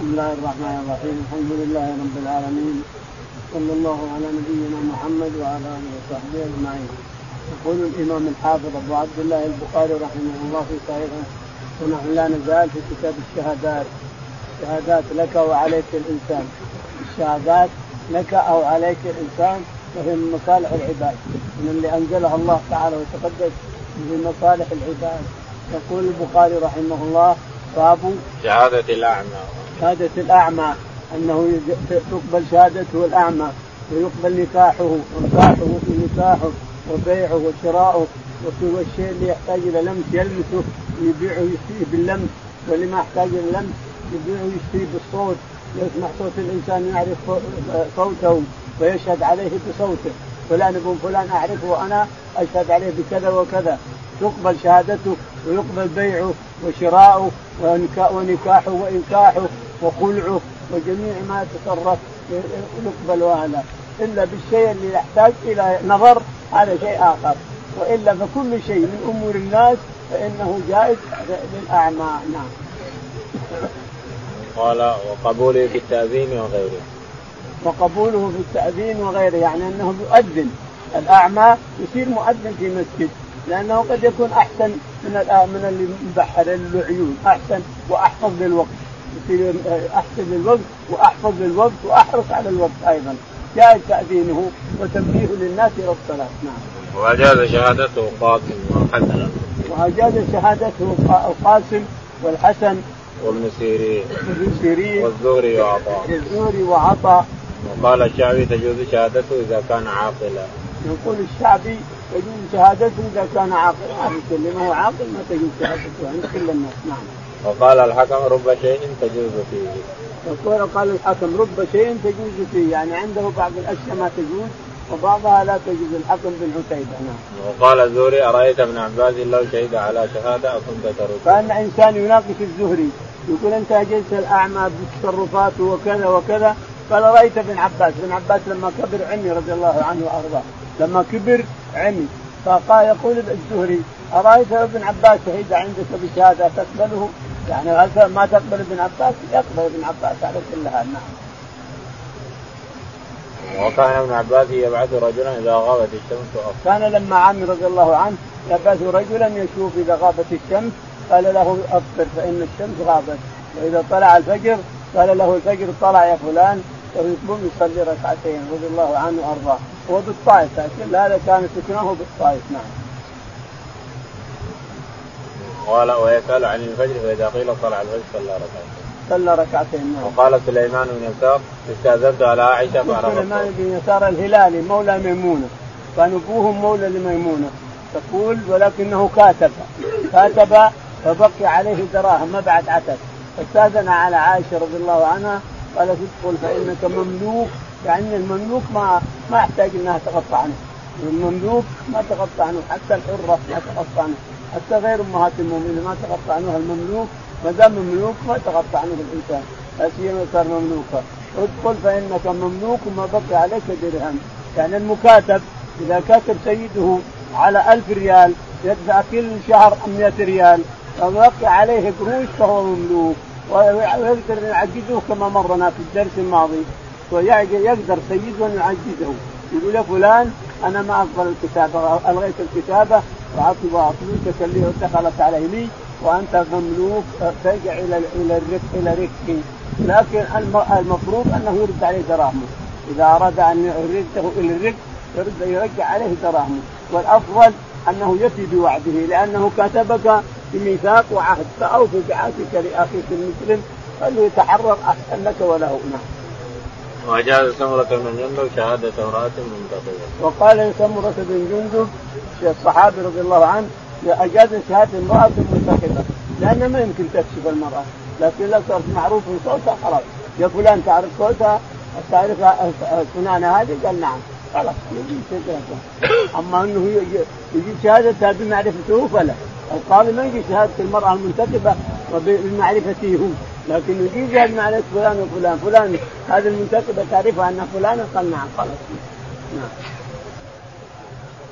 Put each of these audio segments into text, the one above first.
بسم الله الرحمن الرحيم. الحمد لله رب العالمين. صلى الله على نبينا محمد وعلى آله وصحبه أجمعين. يقول الإمام الحافظ أبو عبد الله البخاري رحمه الله في صحيحه ونحن لا نزال في كتاب الشهادات. شهادات لك وعليك الإنسان. الشهادات لك أو عليك الإنسان وهي من مصالح العباد. من اللي أنزلها الله تعالى وتقدس من مصالح العباد. يقول البخاري رحمه الله باب شهادة الأعمى. شهادة الأعمى أنه تقبل شهادته الأعمى ويقبل نكاحه ونكاحه نكاحه وبيعه وشراؤه وفي الشيء اللي يحتاج إلى لمس يلمسه يبيعه ويشتريه باللمس. واللي ما يحتاج إلى لمس يبيعه ويشتريه بالصوت يسمع صوت الإنسان يعرف صوته ويشهد عليه بصوته. فلان ابن فلان أعرفه وأنا أشهد عليه بكذا وكذا. تقبل شهادته ويقبل بيعه وشراؤه ونكاحه وإنكاحه. وخلعه وجميع ما يتصرف يقبل هذا إلا بالشيء اللي يحتاج إلى نظر هذا شيء آخر. وإلا فكل شيء من أمور الناس فإنه جائز للأعمى. نعم. قال وقبوله في التأذين وغيره. وقبوله في التأذين وغيره يعني أنه يؤذن الأعمى يصير مؤذن في مسجد لأنه قد يكون أحسن من من اللي مبحر للعيون أحسن وأحفظ للوقت. يصير أحسن للوقت وأحفظ للوقت وأحرص على الوقت أيضا جاء تأذينه وتنبيه للناس إلى الصلاة نعم. وأجاز شهادته قاسم والحسن. وأجاز شهادته القاسم والحسن وابن سيرين وابن سيرين والزهري وعطاء والزهري وعطاء وقال الشعبي تجوز شهادته إذا كان عاقلا. يقول الشعبي تجوز شهادته إذا كان عاقلا ما في هو عاقل ما تجوز شهادته عند كل الناس نعم. وقال الحكم رب شيء تجوز فيه. يقول قال الحكم رب شيء تجوز فيه يعني عنده بعض الأشياء ما تجوز وبعضها لا تجوز الحكم بن عتيبة نعم. وقال الزهري أرأيت ابن عباس لو شهد على شهادة أكنت ترد. كان إنسان يناقش الزهري يقول أنت أجلت الأعمى بتصرفاته وكذا وكذا قال رأيت ابن عباس ابن عباس لما كبر عمي رضي الله عنه وأرضاه لما كبر عمي فقال يقول الزهري أرأيت ابن عباس شهد عندك بشهادة تقبله يعني هل ما تقبل ابن عباس يقبل ابن عباس على كل حال نعم وكان ابن عباس يبعث رجلا إذا غابت الشمس أفضل. كان لما عمي رضي الله عنه يبعث رجلا يشوف إذا غابت الشمس قال له أفطر فإن الشمس غابت وإذا طلع الفجر قال له الفجر طلع يا فلان ويقوم يصلي ركعتين رضي الله عنه وأرضاه هو بالطائف لكن هذا كان سكنه بالطائف نعم. قال ويسأل عن الفجر فإذا قيل طلع الفجر صلى ركعتين. صلى ركعتين نعم. وقال سليمان بن يسار استأذنت على عائشة فعرفت سليمان بن يسار الهلالي مولى ميمونة كان ابوهم مولى لميمونة تقول ولكنه كاتب كاتب فبقي عليه دراهم ما بعد عتب فاستأذن على عائشة رضي الله عنها قالت ادخل فإنك مملوك يعني المملوك ما ما يحتاج إنها تغطى عنه. المملوك ما تغطى عنه حتى الحرة ما تغطى عنه. حتى غير أمهات المؤمنين ما تغطى عنها المملوك ما دام مملوك ما تغطى عنه الإنسان. لا سيما صار مملوكا. ادخل فإنك مملوك وما بقي عليك درهم. يعني المكاتب إذا كاتب سيده على ألف ريال يدفع كل شهر 100 ريال. فبقي عليه قروش فهو مملوك. ويقدر يعقده كما مرنا في الدرس الماضي. ويقدر سيده أن يعقده يقول يا فلان أنا ما أقبل الكتابة ألغيت الكتابة واعطي فلوسك اللي دخلت علي لي وأنت مملوك ترجع إلى إلى الرق إلى رقه لكن المفروض أنه يرد عليه دراهمه. إذا أراد أن يرده إلى الرق يرد يرجع عليه دراهمه. والأفضل أنه يفي بوعده لأنه كتبك بميثاق وعهد. فأوفي بعهدك لأخيك المسلم فليتحرر أحسن لك وله. نعم. وأجاز سمرة بن جندب شهادة امرأة منتقبة. وقال سمرة بن جندب الصحابي رضي الله عنه اجاز شهادة امرأة منتخبه لانها ما يمكن تكشف المرأة. لكن لو صارت معروف من صوتها خلاص. يا فلان تعرف صوتها تعرف فلانه هذه؟ قال نعم. خلاص يجي أما إنه يجي شهادتها بمعرفته فلا القاضي ما يجي شهادة المرأة المنتخبه بمعرفته هو. لكن يجي شهاده معرفة فلان وفلان. فلان هذه المنتخبه تعرفها أن فلان قال نعم خلاص. نعم.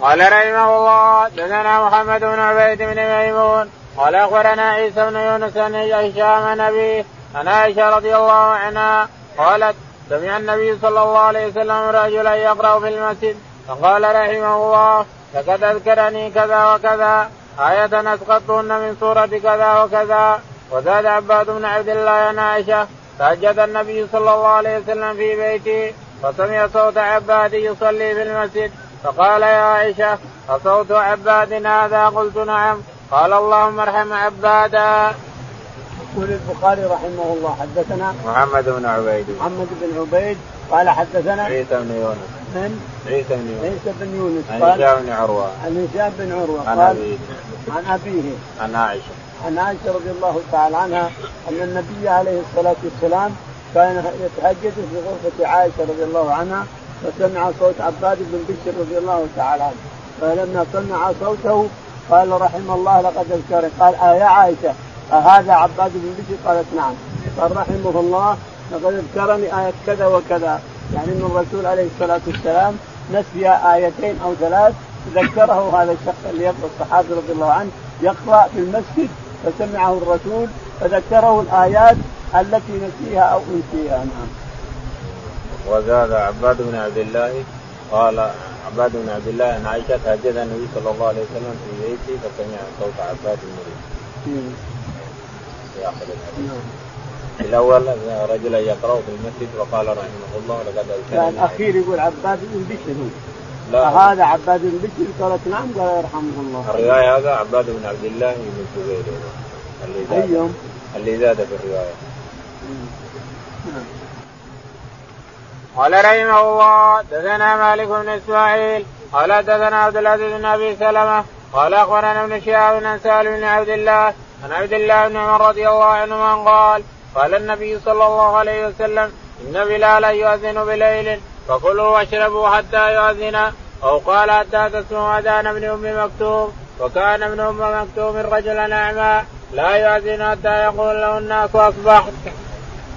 قال رحمه الله دثنا محمد بن عبيد بن ميمون قال أخبرنا عيسى بن يونس بن هشام نبي عن عائشة رضي الله عنها قالت سمع النبي صلى الله عليه وسلم رجلا يقرأ في المسجد فقال رحمه الله لقد أذكرني كذا وكذا. آية أسقطتهن من سورة كذا وكذا. وزاد عباد بن عبد الله عن عائشة تهجد النبي صلى الله عليه وسلم في بيته فسمع صوت عباد يصلي في المسجد فقال يا عائشة أصوت عباد هذا؟ قلت نعم. قال اللهم ارحم عبادا. يقول البخاري رحمه الله حدثنا محمد بن عبيد. محمد بن عبيد قال حدثنا عيسى بن يونس. من عيسى بن يونس. عيسى بن يونس. عن هشام بن عروة. عن هشام بن عروة. عن قال أبيه. عن أبيه. عن عائشة. عن عائشة رضي الله تعالى عنها أن النبي عليه الصلاة والسلام كان يتهجد في غرفة عائشة رضي الله عنها فسمع صوت عباد بن بشر رضي الله تعالى عنه. فلما سمع صوته قال رحم الله لقد اذكرني قال آه يا عائشة أهذا عباد بن بشر؟ قالت نعم. قال رحمه الله لقد أذكرني آية كذا وكذا. يعني إن الرسول عليه الصلاة والسلام نسي آيتين أو ثلاث ذكره هذا الشخص اللي يقرأ الصحابي رضي الله عنه يقرأ في المسجد فسمعه الرسول فذكره الآيات التي نسيها أو أنسيها نعم. وزاد عباد بن عبد الله قال عباد بن عبد الله عن عائشة تهجد النبي صلى الله عليه وسلم في بيته فسمع صوت عباد المريض. في آخر الحديث. الأول رجلا يقرأ في المسجد وقال رحمه الله لقد كان الأخير يقول عباد بن بشر. لا. هذا عباد بن بشر قالت نعم قال يرحمه الله. الرواية هذا عباد بن عبد الله بن الزبير اللي زاد. أيوم. اللي زاد في الرواية. قال رحمه الله دثنا مالك بن إسماعيل قال دثنا عبد العزيز بن أبي سلمة قال أخبرنا ابن شهاب بن سالم بن عبد الله عن عبد الله بن عمر رضي الله عنهما قال قال النبي صلى الله عليه وسلم إن بلالا يؤذن بليل فكلوا واشربوا حتى يؤذن. أو قال حتى تسمعوا أذان ابن أم مكتوم. وكان ابن أم مكتوم رجلا أعمى لا يؤذن حتى يقول له الناس اصبحت.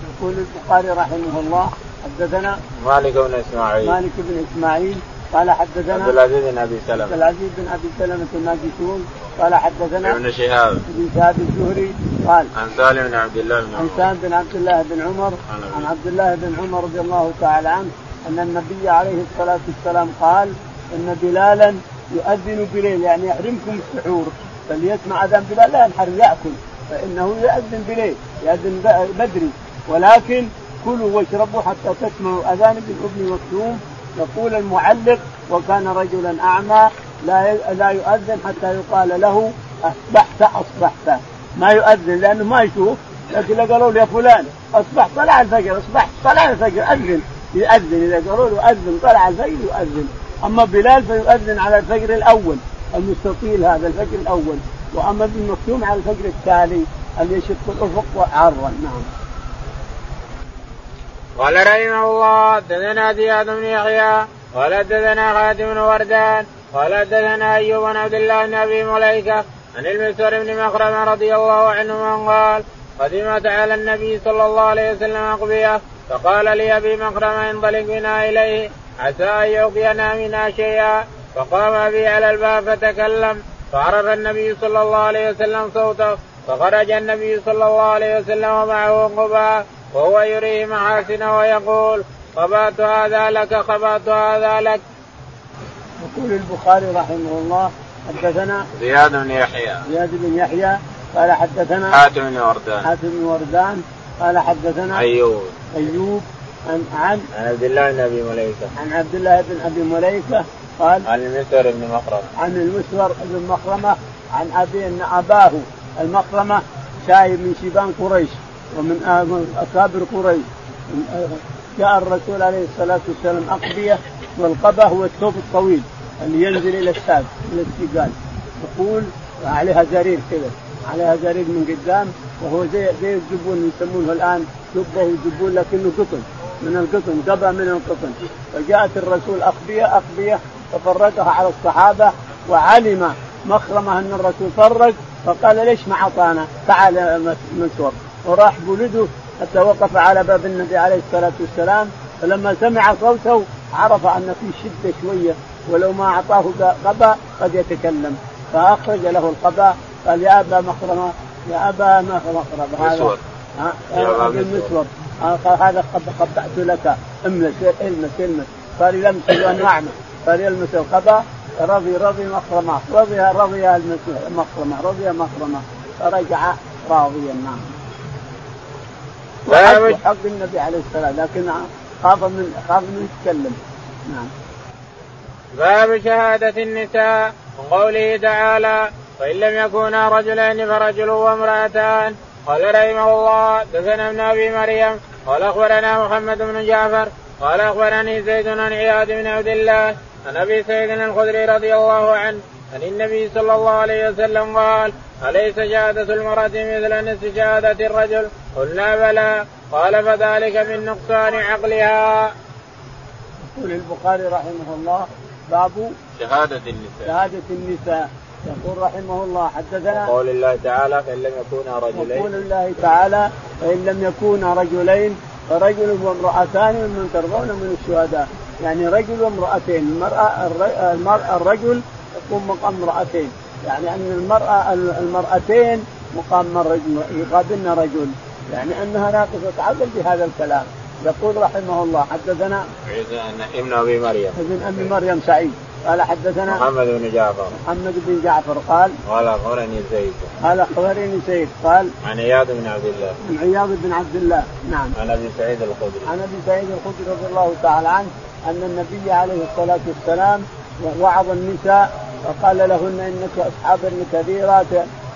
يقول البخاري رحمه الله حدثنا مالك بن إسماعيل. مالك بن إسماعيل قال حدثنا عبد العزيز بن أبي سلمة. عبد العزيز بن أبي سلمة الماجشون قال حدثنا ابن شهاب. ابن شهاب الزهري قال عن سالم بن عبد الله بن عمر. عن سالم بن عبد الله بن عمر عن عبد الله بن عمر رضي الله تعالى عنه أن النبي عليه الصلاة والسلام قال إن بلالا يؤذن بليل يعني يحرمكم السحور فليسمع أذان بلال لا ينحرم يأكل فإنه يؤذن بليل يؤذن بدري. ولكن كلوا واشربوا حتى تسمعوا أذان ابن ابن مكتوم يقول المعلق وكان رجلا أعمى لا لا يؤذن حتى يقال له أصبحت أصبحت. ما يؤذن لأنه ما يشوف لكن لو قالوا له يا فلان أصبحت طلع الفجر أصبحت طلع الفجر أذن. يؤذن إذا قالوا له أذن طلع الفجر يؤذن. أما بلال فيؤذن على الفجر الأول المستطيل هذا الفجر الأول. وأما ابن مكتوم على الفجر التالي اللي يشق الأفق عرا. نعم. قال رحمه الله حدثنا زياد بن يحيى حدثنا خاتم بن وردان قال حدثنا أيوب بن عبد الله بن أبي مليكة عن المسور بن مخرم رضي الله عنه قال قدمت على النبي صلى الله عليه وسلم أقبية فقال لي أبي مخرم انطلق بنا إليه عسى أن يوقينا منا شيئا فقام أبي على الباب فتكلم فعرف النبي صلى الله عليه وسلم صوته فخرج النبي صلى الله عليه وسلم ومعه قباء وهو يريه محاسنه ويقول قبات هذا لك قبات هذا لك. يقول البخاري رحمه الله حدثنا زياد بن يحيى. زياد بن يحيى قال حدثنا حاتم بن وردان. حاتم بن وردان قال حدثنا أيوب. أيوب عن عن عن عبد الله بن أبي مليكة. عن عبد الله بن أبي مليكة قال عن المسور بن مخرمة. عن المسور بن مخرمة عن أبي أن أباه المخرمة شايب من شيبان قريش ومن أكابر قريش. جاء الرسول عليه الصلاة والسلام أقبية والقبة هو الثوب الطويل. اللي ينزل إلى الساق إلى السيقان يقول عليها زرير كذا عليها زرير من قدام وهو زي زي الزبون يسمونه الآن جبه وزبون لكنه قطن. من القطن قبى من القطن. فجاءت الرسول أقبية أقبية ففرقها على الصحابة وعلم مخرمة أن الرسول فرق فقال ليش ما أعطانا؟ تعال مسور وراح بولده حتى وقف على باب النبي عليه الصلاة والسلام. فلما سمع صوته عرف أن في شدة شوية ولو ما أعطاه قبا قد يتكلم. فأخرج له القبا قال يا أبا مخرمه يا أبا مخرمه هذا ها؟ ابي المسور هذا قبعت لك. املس المس المس. صار يلمس النعمه صار يلمس القبا. رضي رضي مخرمه رضي رضي المخرمه رضي مخرمه فرجع راضيا. نعم. وحق حق النبي عليه السلام لكن خاف من خاف من يتكلم. نعم. باب شهادة النساء. وقوله تعالى وإن لم يكونا رجلين فرجل وامرأتان قال رحمه الله دثنا ابن أبي مريم قال أخبرنا محمد بن جعفر قال أخبرني زيد عن عياض بن عبد الله عن أبي سعيد الخدري رضي الله عنه عن النبي صلى الله عليه وسلم قال أليس شهادة المرأة مثل نصف شهادة الرجل؟ قلنا بلى قال فذلك من نقصان عقلها. يقول البخاري رحمه الله باب شهادة النساء. شهادة النساء. يقول رحمه الله حدثنا قول الله تعالى فإن لم يكونا رجلين. يقول الله تعالى فإن لم يكونا رجلين فرجل وامرأتان ممن ترضون من الشهداء. يعني رجل وامرأتين المرأة المرأة الرجل يكون مقام امرأتين. يعني أن المرأة المرأتين مقام رجل يقابلن رجل. يعني أنها ناقصة عقل بهذا الكلام. يقول رحمه الله حدثنا ابن أبي مريم. ابن ابي مريم سعيد. قال حدثنا محمد بن جعفر. محمد بن جعفر قال قال أخبرني زيد. قال أخبرني زيد قال عن عياض بن عبد الله. عن عياض بن عبد الله. نعم. عن أبي سعيد الخدري. عن أبي سعيد الخدري رضي الله تعالى عنه أن النبي عليه الصلاة والسلام وعظ النساء وقال لهن إنك أصحاب كثيرات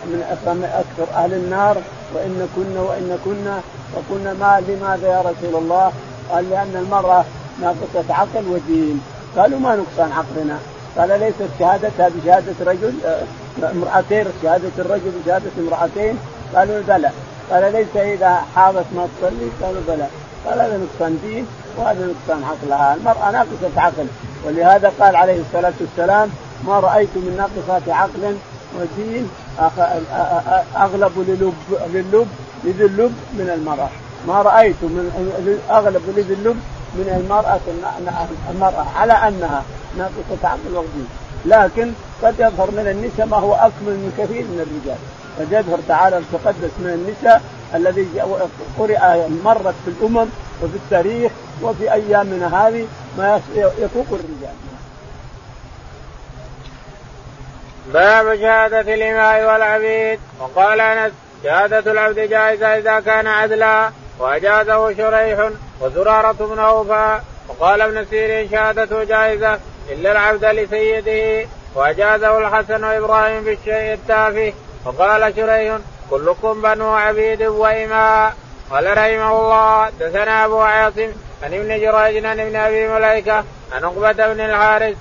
من أكثر أهل النار وان كن وإن كنا وقلنا ما لماذا يا رسول الله؟ قال لأن المرأة ناقصة عقل ودين. قالوا ما نقصان عقلنا. قال ليست شهادتها بشهادة رجل آه، امرأتين شهادة الرجل بشهادة امرأتين؟ قالوا بلى. قال ليس إذا حاضت ما تصلي؟ قالوا بلى. قال هذا نقصان دين وهذا نقصان عقلها. المرأة ناقصة عقل. ولهذا قال عليه الصلاة والسلام ما رأيت من ناقصات عقل ودين أغلب للب للب لذي اللب من المرأة. ما رأيت من أغلب لذي اللب من المرأة المرأة على أنها ناقصة عقل ودين لكن قد يظهر من النساء ما هو أكمل من كثير من الرجال. قد يظهر تعالى تقدس من النساء الذي قرئ مرت في الأمم وفي التاريخ وفي أيامنا هذه ما يفوق الرجال. باب شهادة الإماء والعبيد. وقال أنس شهادة العبد جائزة إذا كان عدلا وأجازه شريح وزرارة بن أوفى. وقال ابن سيرين شهادته جائزة إلا العبد لسيده وأجازه الحسن وإبراهيم بالشيء التافه. وقال شريح كلكم بنو عبيد وإماء. قال رحمه الله دثنا أبو عاصم عن ابن جريج عن ابن أبي مليكة عن عقبة بن الحارث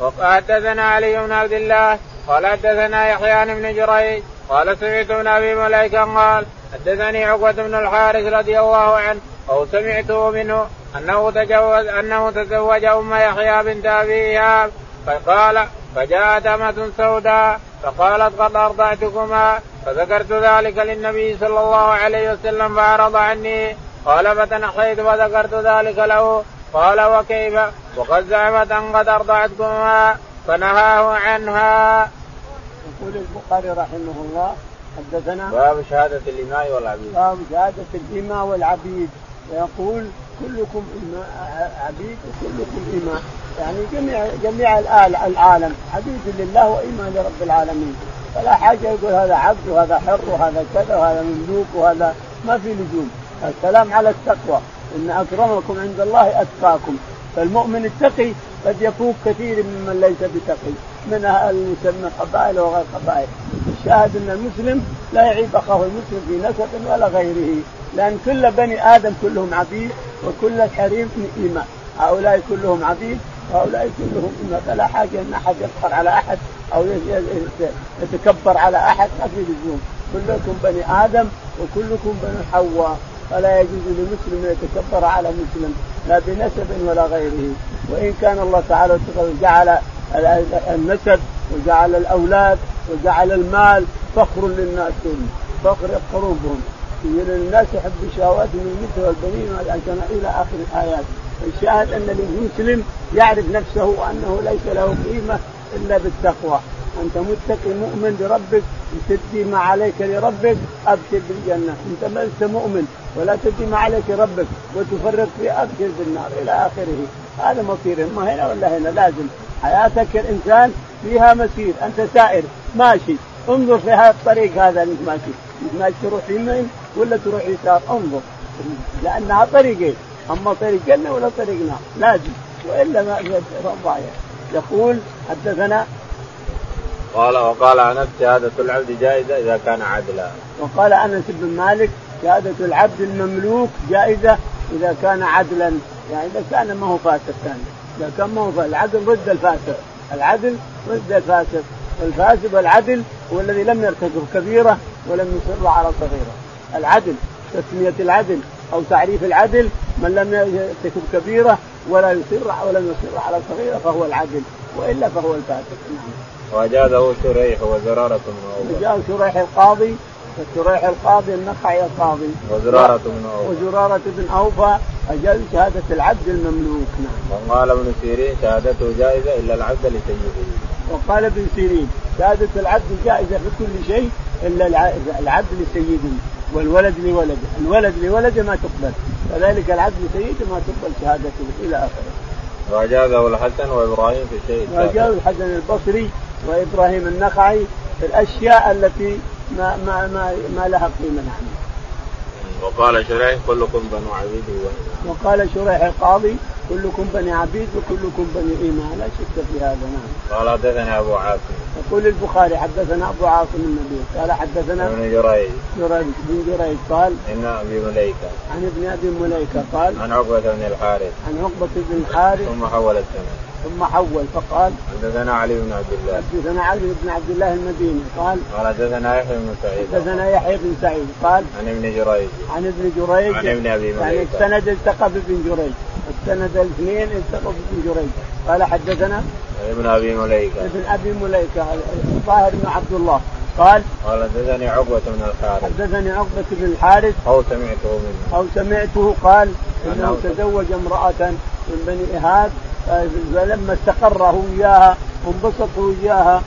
وحدثنا علي بن عبد الله قال حدثنا يحيى بن جريج قال سمعت ابن أبي مليكه قال حدثني عقبة بن الحارث رضي الله عنه أو سمعته منه أنه تجوز أنه تزوج أم يحيى بنت أبي إيهاب فقال فجاءت أمة سوداء فقالت قد أرضعتكما فذكرت ذلك للنبي صلى الله عليه وسلم فعرض عني قال فتنحيت فذكرت ذلك له قال وكيف؟ وقد زعمت أن قد ارضعتكما فنهاه عنها. يقول البخاري رحمه الله حدثنا باب شهادة الإماء والعبيد. باب شهادة الإماء والعبيد. ويقول كلكم إماء عبيد وكلكم إماء. يعني جميع جميع العالم. عبيد لله وإماء لرب العالمين. فلا حاجة يقول هذا عبد وهذا حر وهذا كذا وهذا مملوك وهذا ما في لزوم الكلام على التقوى. إن أكرمكم عند الله أتقاكم. فالمؤمن التقي قد يفوق كثير ممن ليس بتقي. من المسمى قبائل وغير قبائل. الشاهد أن المسلم لا يعيب أخاه المسلم في نسب ولا غيره. لأن كل بني آدم كلهم عبيد وكل الحريم إيمان. هؤلاء كلهم عبيد وهؤلاء كلهم إيمان. فلا حاجة أن أحد يفخر على أحد أو يتكبر على أحد. ما في لزوم كلكم بني آدم وكلكم بني حواء. فلا يجوز لمسلم أن يتكبر على مسلم لا بنسب ولا غيره. وإن كان الله تعالى جعل النسب وجعل الأولاد وجعل المال فخر للناس فخر يفخرون بهم الناس يحب الشهوات من المثل والبنين والأجنة إلى آخر الآيات. الشاهد أن المسلم يعرف نفسه وأنه ليس له قيمة إلا بالتقوى. أنت متقي مؤمن بربك تدي ما عليك لربك أبشر بالجنة. أنت أنت مؤمن ولا تدي ما عليك لربك وتفرط في أبشر بالنار إلى آخره. هذا مصير اما هنا ولا هنا لازم. حياتك الإنسان فيها مسير. أنت سائر. ماشي. انظر في هذا الطريق هذا اللي ماشي. ماشي تروح يمين ولا تروح يسار. انظر. لانها طريقين أما طريق جنة ولا طريق نار. لازم. وإلا ما ضايع يقول حدثنا قال وقال انس شهادة العبد جائزة إذا كان عدلا. وقال أنس بن مالك شهادة العبد المملوك جائزة إذا كان عدلا. يعني إذا كان ما هو فاسق كان. إذا كان ما هو فاسق. العدل ضد الفاسق. العدل ضد الفاسق. الفاسق والعدل هو الذي لم يرتكب كبيرة ولم يصر على صغيرة. العدل تسمية العدل أو تعريف العدل من لم يرتكب كبيرة ولا يصر ولم يصر على صغيرة فهو العدل. وإلا فهو الفاسق. نعم. وجازه شريح وزرارة بن أوفى وجاء شريح القاضي شريح القاضي النخعي القاضي. وزرارة بن أوفى وزرارة بن أوفى أجاز شهادة العبد المملوك. نعم. وقال ابن سيرين شهادته جائزة إلا العبد لسيده. وقال ابن سيرين شهادة العبد جائزة في كل شيء إلا العبد لسيده والولد لولده، الولد لولده ما تقبل، كذلك العبد لسيده ما تقبل شهادته إلى آخره. وأجازه الحسن وإبراهيم في شيء. وأجازه الحسن البصري وإبراهيم النخعي في الأشياء التي ما ما ما, ما لها قيمة نعم. وقال شريح كلكم بنو عبيد وقال شريح القاضي كلكم بني عبيد وكلكم بني إيمان لا شك في هذا نعم. قال حدثنا أبو عاصم. يقول البخاري حدثنا أبو عاصم النبيل قال حدثنا ابن جريج. جريج بن جريج قال. عن أبي مليكة. عن ابن أبي مليكة قال. عن عقبة بن الحارث. عن عقبة بن الحارث. ثم حول السنة. ثم حول فقال حدثنا علي بن عبد الله. حدثنا علي بن عبد الله المديني قال قال حدثنا يحيى بن سعيد. حدثنا يحيى بن سعيد قال عن ابن جريج. عن ابن جريج عن ابن أبي مليكة. يعني السند التقى بابن جريج السند الاثنين التقوا بابن جريج. قال حدثنا ابن أبي مليكة. ابن أبي مليكة الظاهر بن عبد الله. قال قال حدثني عقبة بن الحارث. حدثني عقبة بن الحارث أو سمعته منه. أو سمعته قال إنه تزوج امرأة من بني إيهاب فلما استقر إياها وانبسطوا إياها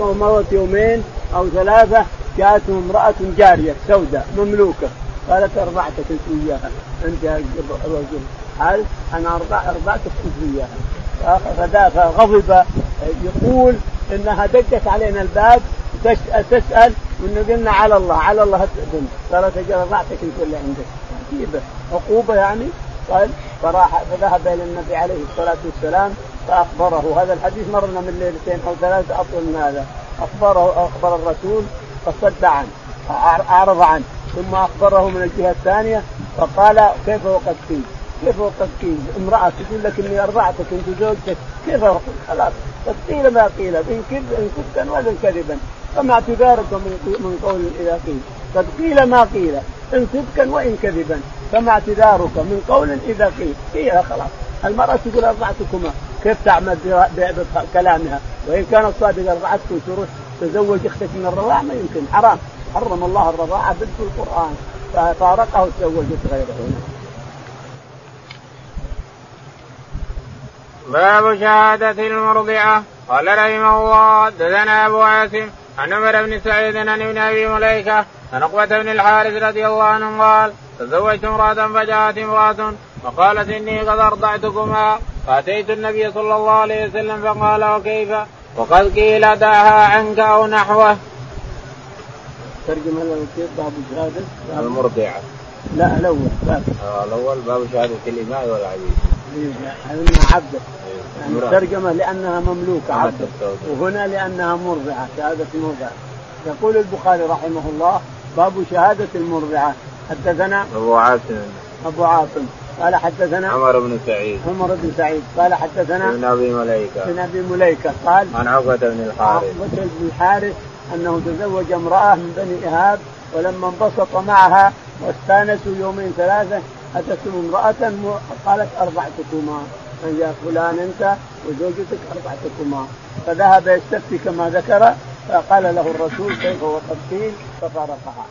ومضت يومين أو ثلاثة جاءته امرأة جارية سوداء مملوكة. قالت ارضعتك انت وياها أنت يا رجل هل أنا ارضع ارضعتك انت وياها فغضب يقول إنها دقت علينا الباب تسأل تسال قلنا على الله على الله قالت أرضعتك انت اللي عندك. عجيبه عقوبة يعني؟ قال فراح فذهب إلى النبي عليه الصلاة والسلام فأخبره. هذا الحديث مرنا من ليلتين أو ثلاثة أطول من هذا. اخبره أخبر الرسول فصد عنه أعرض عنه ثم أخبره من الجهة الثانية فقال كيف وقد قيل كيف وقد قيل امرأة تقول لك إني أرضعتك أنت زوجتك كيف خلاص قد قيل ما قيل إن كذبا ولا كذبا فما اعتذاركم من قول إذا قيل. قد قيل ما قيل إن صدقا وإن كذبا. فما اعتذارك من قول إذا قيل. قيل خلاص. المرأة تقول أرضعتكما. كيف تعمل بكلامها وإن كانت صادقه أرضعتكم تروح تزوج أختك من الرضاعة ما يمكن. حرام. حرم الله الرضاعة في القرآن. ففارقه وتزوجت غيره. باب شهادة المرضعة. قال رحمه الله دثنا أبو عاصم عن عمر بن سعيد عن ابن أبي مليكة عن عقبة بن الحارث رضي الله عنه قال تزوجت امرأة فجاءت امرأة فقالت إني قد أرضعتكما فأتيت النبي صلى الله عليه وسلم فقال وكيف وقد قيل دعها عنك أو نحوه. ترجمة كيف باب شهادة المرضعة. لا الأول باب. آه الأول باب شهادة الإماء والعبيد. انها عبده يعني ترجمة لأنها مملوكة عبده وهنا لأنها مرضعة شهادة مرضعة يقول البخاري رحمه الله باب شهادة المرضعة. حدثنا أبو عاصم. أبو عاصم. قال حدثنا عمر بن سعيد. عمر بن سعيد. قال حدثنا ابن أبي مليكة. ابن أبي مليكة. قال عن عقبة بن الحارث. عقبة بن الحارث أنه تزوج امرأة من بني ايهاب ولما انبسط معها واستانسوا يومين ثلاثة اتتهم امرأة قالت ارضعتكما يا فلان أنت وزوجتك ارضعتكما فذهب يستفتي كما ذكر فقال له الرسول كيف وقد قيل ففارقها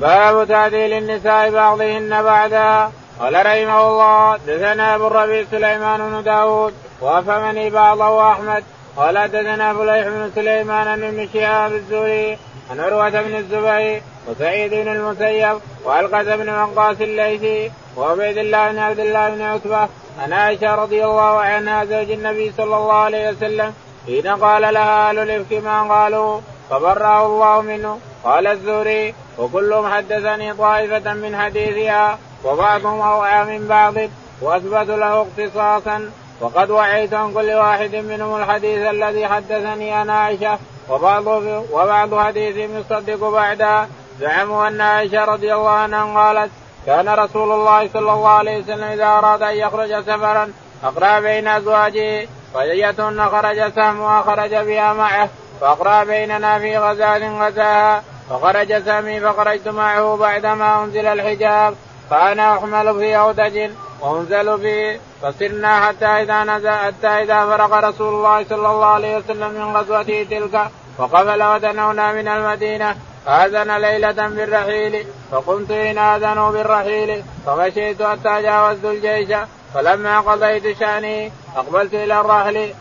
باب تعديل النساء بعضهن بعدا. قال رحمه الله دثنا أبو الربيع سليمان بن داود وأفهمني بعضه أحمد. قال حدثنا فليح بن سليمان ابن شهاب الزهري عن عروة بن الزبير وسعيد بن المسيب وعلقة بن وقاص الليثي وعبيد الله بن عبد الله بن عتبة عن عائشة رضي الله عنها زوج النبي صلى الله عليه وسلم حين قال لها أهل الإفك ما قالوا فبرأه الله منه. قال الزهري وكلهم حدثني طائفة من حديثها وبعضهم أوعى من بعض وأثبت له اختصاصا. وقد وعيت عن كل واحد منهم الحديث الذي حدثني أنا عائشة وبعض وبعض حديث يصدق بعدها. زعموا أن عائشة رضي الله عنها قالت كان رسول الله صلى الله عليه وسلم إذا أراد أن يخرج سفرا أقرأ بين أزواجه فأيتهن خرج سهمها خرج بها معه فأقرأ بيننا في غزاة غزاها فخرج سامي فخرجت معه بعدما أنزل الحجاب فأنا أحمل في أودج وأنزل فيه فصرنا حتى إذا نزل حتى إذا فرغ رسول الله صلى الله عليه وسلم من غزوته تلك وقبل ودنونا من المدينة آذن ليلة بالرحيل فقمت حين آذنوا بالرحيل فمشيت حتى جاوزت الجيش فلما قضيت شأني أقبلت إلى الرحل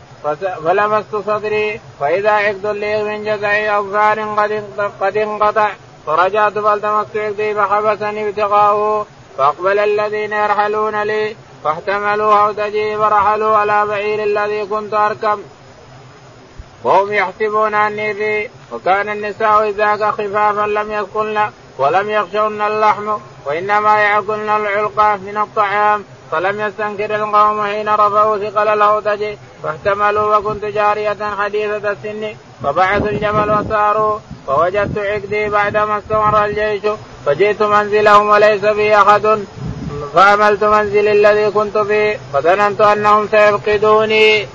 فلمست صدري فإذا عقد لي من جزع أظفار قد قد انقطع فرجعت فالتمست عقدي فحبسني ابتغاؤه فأقبل الذين يرحلون لي فاحتملوا هودجي فرحلوا على بعير الذي كنت أركب. وهم يحسبون أني فيه وكان النساء إذاك خفافا لم يثقلن ولم يخشون اللحم وإنما يأكلن العلقة من الطعام. فلم يستنكر القوم حين رفعوا ثقل الهودج فاحتملوا وكنت جارية حديثة السن فبعثوا الجمل وساروا فوجدت عقدي بعدما استمر الجيش فجئت منزلهم وليس بي أحد فعملت منزلي الذي كنت فيه فظننت أنهم سيفقدوني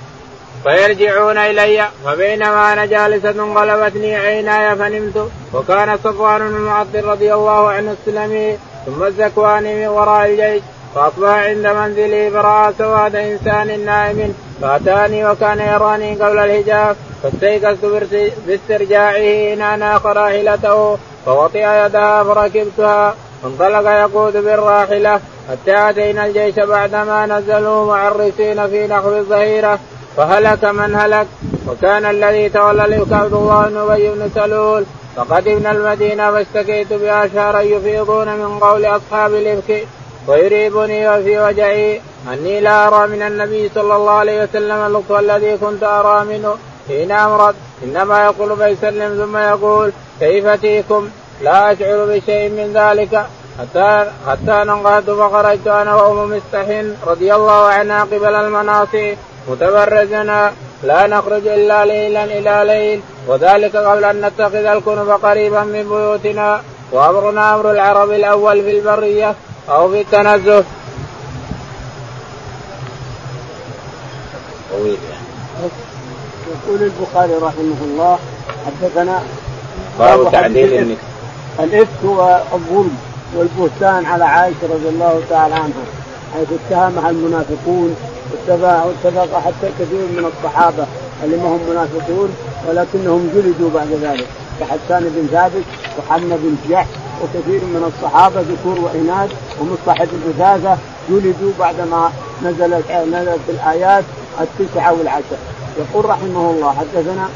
فيرجعون إلي فبينما أنا جالسة غلبتني عيناي فنمت وكان صفوان بن المعطل رضي الله عنه السلمي ثم الزكواني من وراء الجيش. فاصبح عند منزلي فراى سواد إنسان نائم. فأتاني وكان يراني قبل الحجاب فاستيقظت باسترجاعه ان أنا راحلته فوطئ يدها فركبتها فانطلق يقود بالراحلة. حتى آتينا الجيش بعدما نزلوا معرسين في نحو الظهيرة فهلك من هلك. وكان الذي تولى الإفك عبد الله بن ابي بن سلول. فقدمنا المدينة فاشتكيت بأشهر يفيضون من قول أصحاب الافك ويريبني وفي وجعي أني لا أرى من النبي صلى الله عليه وسلم اللطف الذي كنت أرى منه. حين أمرض إنما يقول فيسلم ثم يقول كيف تيكم لا أشعر بشيء من ذلك. حتى حتى نقعت فخرجت أنا وأم مستح رضي الله عنها قبل المناصي متبرزنا لا نخرج إلا ليلا إلى ليل. وذلك قبل أن نتخذ الكنف قريبا من بيوتنا. وأمرنا أمر العرب الأول في البريه أو في التنزه. طويل يقول البخاري رحمه الله حدثنا باب تعديل الإفك. هو الظلم والبهتان على عائشة رضي الله تعالى عنها حيث اتهمها المنافقون واتفق حتى كثير من الصحابة اللي ما هم منافقون ولكنهم جلدوا بعد ذلك. كحسان بن ثابت وحمد بن جحش وكثير من الصحابة ذكور وإناث ومصطح بن عزازة جلدوا بعدما نزلت نزلت الآيات التسعة والعشر. يقول رحمه الله حدثنا؟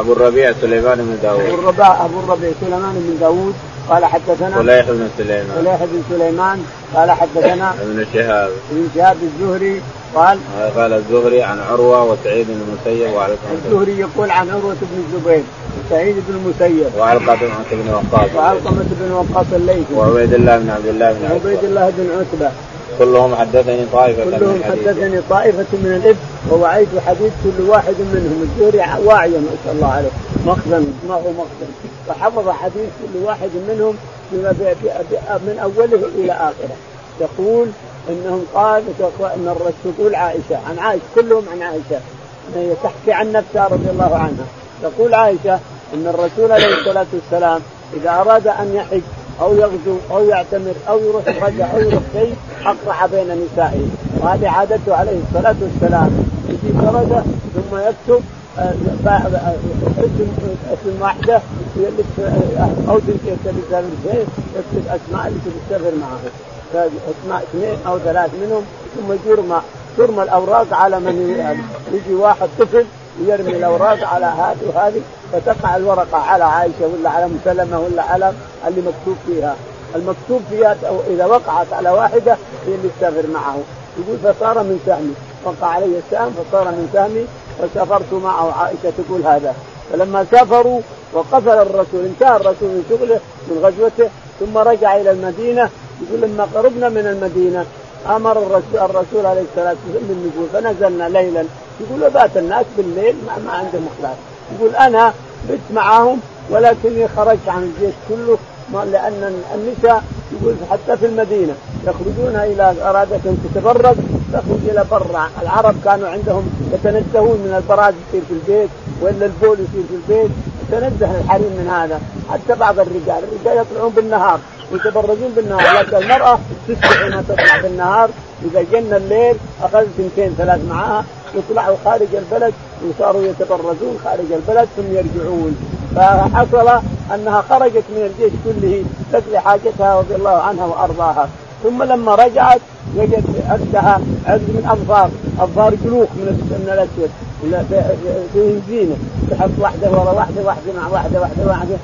أبو الربيع سليمان بن داوود أبو الربيع أبو الربيع سليمان بن داوود قال حدثنا فليح بن سليمان. فليح بن سليمان قال حدثنا ابن شهاب. ابن شهاب الزهري قال قال الزهري عن عروة وسعيد بن المسيب وعلقمه الزهري يقول عن عروة بن الزبير وسعيد بن المسيب. وعلقمه بن وقاص. وعلقمة بن وقاص الليثي. وعبيد الله بن عبد الله بن عتبة. عبيد الله بن عتبة. كلهم حدثني طائفة كلهم حدثني طائفة من الإبل ووعيت حديث كل واحد منهم. الزهري واعيا ما شاء الله عليه. مخزن ما هو مخزن. فحفظ حديث كل واحد منهم من أوله إلى آخره. يقول إنهم قال إن تقول عائشة عن عائشة كلهم عن عائشة. هي تحكي عن نفسها رضي الله عنها. تقول عائشة إن الرسول عليه الصلاة والسلام إذا أراد أن يحج أو يغزو أو يعتمر أو يروح رجع أو يروح شيء اقرع بين نسائه. وهذه عادته عليه الصلاة والسلام. يجي فرده ثم يكتب اسم اسم واحدة أو يسافر شيء يكتب أسماء اللي تسافر معه. أسماء اثنين أو ثلاث منهم ثم يدور مع ترمى الأوراق على من يجي واحد طفل ويرمي الأوراق على هذه وهذه فتقع الورقة على عائشة ولا على مسلمة ولا على اللي مكتوب فيها. المكتوب فيها إذا وقعت على واحدة هي اللي تسافر معه. يقول فصار من سهمي. وقع علي السهم فصار من سهمي. وسافرت معه عائشة تقول هذا. فلما سافروا وقفل الرسول انتهى الرسول من شغله من غزوته ثم رجع إلى المدينة. يقول لما قربنا من المدينة آمر الرسول, الرسول عليه الصلاة والسلام بالنزول فنزلنا ليلا. يقول بات الناس بالليل؟ ما, ما عندهم إخلاص. يقول أنا بت معاهم ولكني خرجت عن الجيش كله لأن النساء يقول حتى في المدينة يخرجون إلى ارادت ان تتبرد تخرج إلى برا. العرب كانوا عندهم يتنزهون من البراد يصير في البيت وإلا البول يصير في البيت. يتنزه الحريم من هذا. حتى بعض الرجال الرجال يطلعون بالنهار يتبرزون بالنهار. لكن المرأة تصبح حين تطلع بالنهار. إذا جن الليل اخذت اثنتين ثلاث معها يطلعوا خارج البلد وصاروا يتبرزون خارج البلد ثم يرجعون. فحصل أنها خرجت من الجيش كله تقضي حاجتها رضي الله عنها وأرضاها. ثم لما رجعت وجد عندها عز من انفار انفار جلوخ من الأسود. فيهم زينة. تحط واحدة ورا واحدة واحدة مع واحدة واحدة واحدة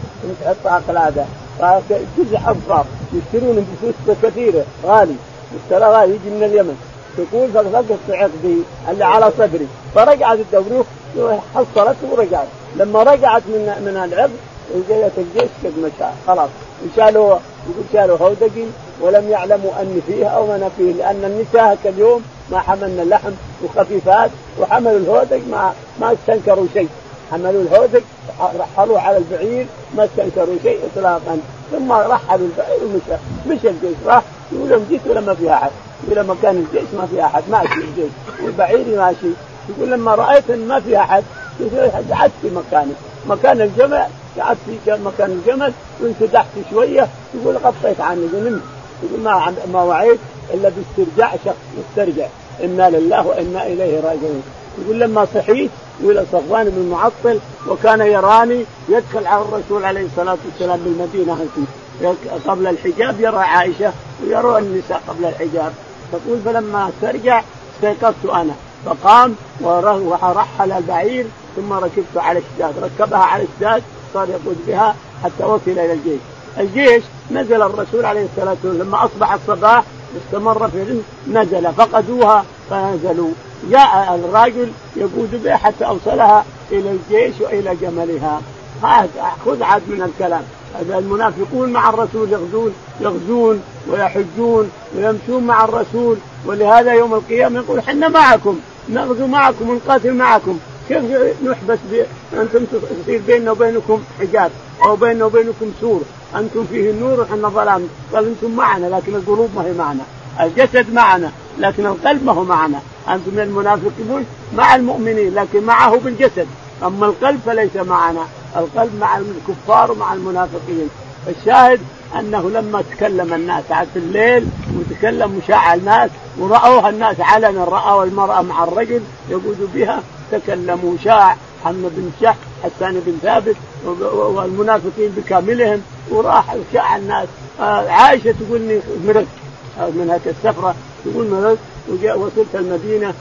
تحطها قلاده فتزح انفار يشترون بفلوس كثيرة. غالي. اشترى غالي يجي من اليمن. تقول فلقت عقدي اللي على صدري. فرجعت الدبروخ حصلته ورجعت. لما رجعت من من العقد جاءت الجيش قد مشى. خلاص. شالوا يقول شالوا هودجي ولم يعلموا اني فيه أو أنا فيه لأن النساء اليوم ما حملنا اللحم وخفيفات وحملوا الهودج ما ما استنكروا شيء. حملوا الهودج رحلوه على البعير ما استنكروا شيء اطلاقا. ثم رحلوا البعير ومشى. مشى الجيش راح. يقول لهم جيت ولا ما في أحد؟ يقول مكان الجيش ما في أحد. ماشي الجيش. والبعير ماشي. يقول لما رايت ان ما في أحد. قعدت في مكاني مكان الجمل قعدت في مكان الجمل وانفتحت شوية يقول غطيت عني ونمت يقول ما ما وعيت إلا باسترجاع شخص يسترجع إنا لله وإنا إليه راجعون. يقول لما صحيت يقول صفوان بن معطل وكان يراني يدخل على الرسول عليه الصلاة والسلام بالمدينة قبل الحجاب يرى عائشة ويرى النساء قبل الحجاب. تقول فلما استرجع استيقظت أنا. فقام ورحل البعير ثم ركبت على الشداد ركبها على الشداد صار يقود بها حتى وصل إلى الجيش. الجيش نزل الرسول عليه الصلاة والسلام لما أصبح الصباح استمر في نزل فقدوها فنزلوا. جاء الراجل يقود بها حتى أوصلها إلى الجيش وإلى جملها. خذ عاد من الكلام. المنافقون مع الرسول يغزون يغزون ويحجون ويمشون مع الرسول ولهذا يوم القيامة يقول إحنا معكم نغزو معكم ونقاتل معكم. كيف نحبس أنتم تصير بيننا وبينكم حجاب أو بيننا وبينكم سور. أنتم فيه النور وحنا ظلام. قال أنتم معنا لكن القلوب ما هي معنا. الجسد معنا لكن القلب ما هو معنا. أنتم من المنافقين مع المؤمنين لكن معه بالجسد. أما القلب فليس معنا. القلب مع الكفار ومع المنافقين. الشاهد أنه لما تكلم الناس في الليل وتكلم وشاع الناس ورأوها الناس علنا رأوا المرأة مع الرجل يقود بها تكلموا شاع محمد بن شح حسان بن ثابت والمنافقين بكاملهم وراح شاع الناس. آه، عائشة تقول لي مرضت من هذه السفرة تقول وجاء وصلت المدينة.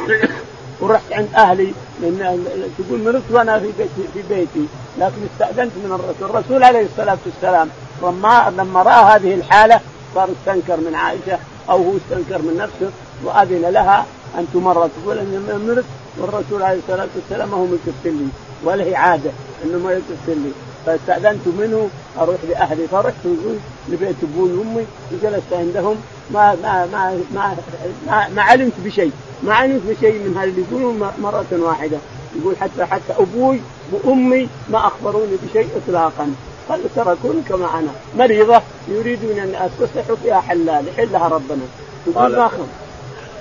ورحت عند أهلي لأن تقول مرضت وأنا في بيتي في بيتي. لكن استأذنت من الرسول، الرسول عليه الصلاة والسلام لما لما رأى هذه الحالة صار استنكر من عائشة أو هو استنكر من نفسه. وأذن لها أن تمرض. تقول إن مرضت والرسول عليه الصلاة والسلام ما هو مكفل لي ولا هي عادة إنه ما يكفل لي فاستأذنت منه أروح لأهلي. فرحت لبيت أبوي وأمي وجلست عندهم. ما ما ما ما ما, ما علمت بشيء. ما علمت بشيء من هذا اللي يقولون مرة واحدة. يقول حتى حتى أبوي وأمي ما أخبروني بشيء اطلاقا. قال تركونك معنا. مريضة يريدون أن استصلحوا فيها حلال يحلها ربنا. يقول ما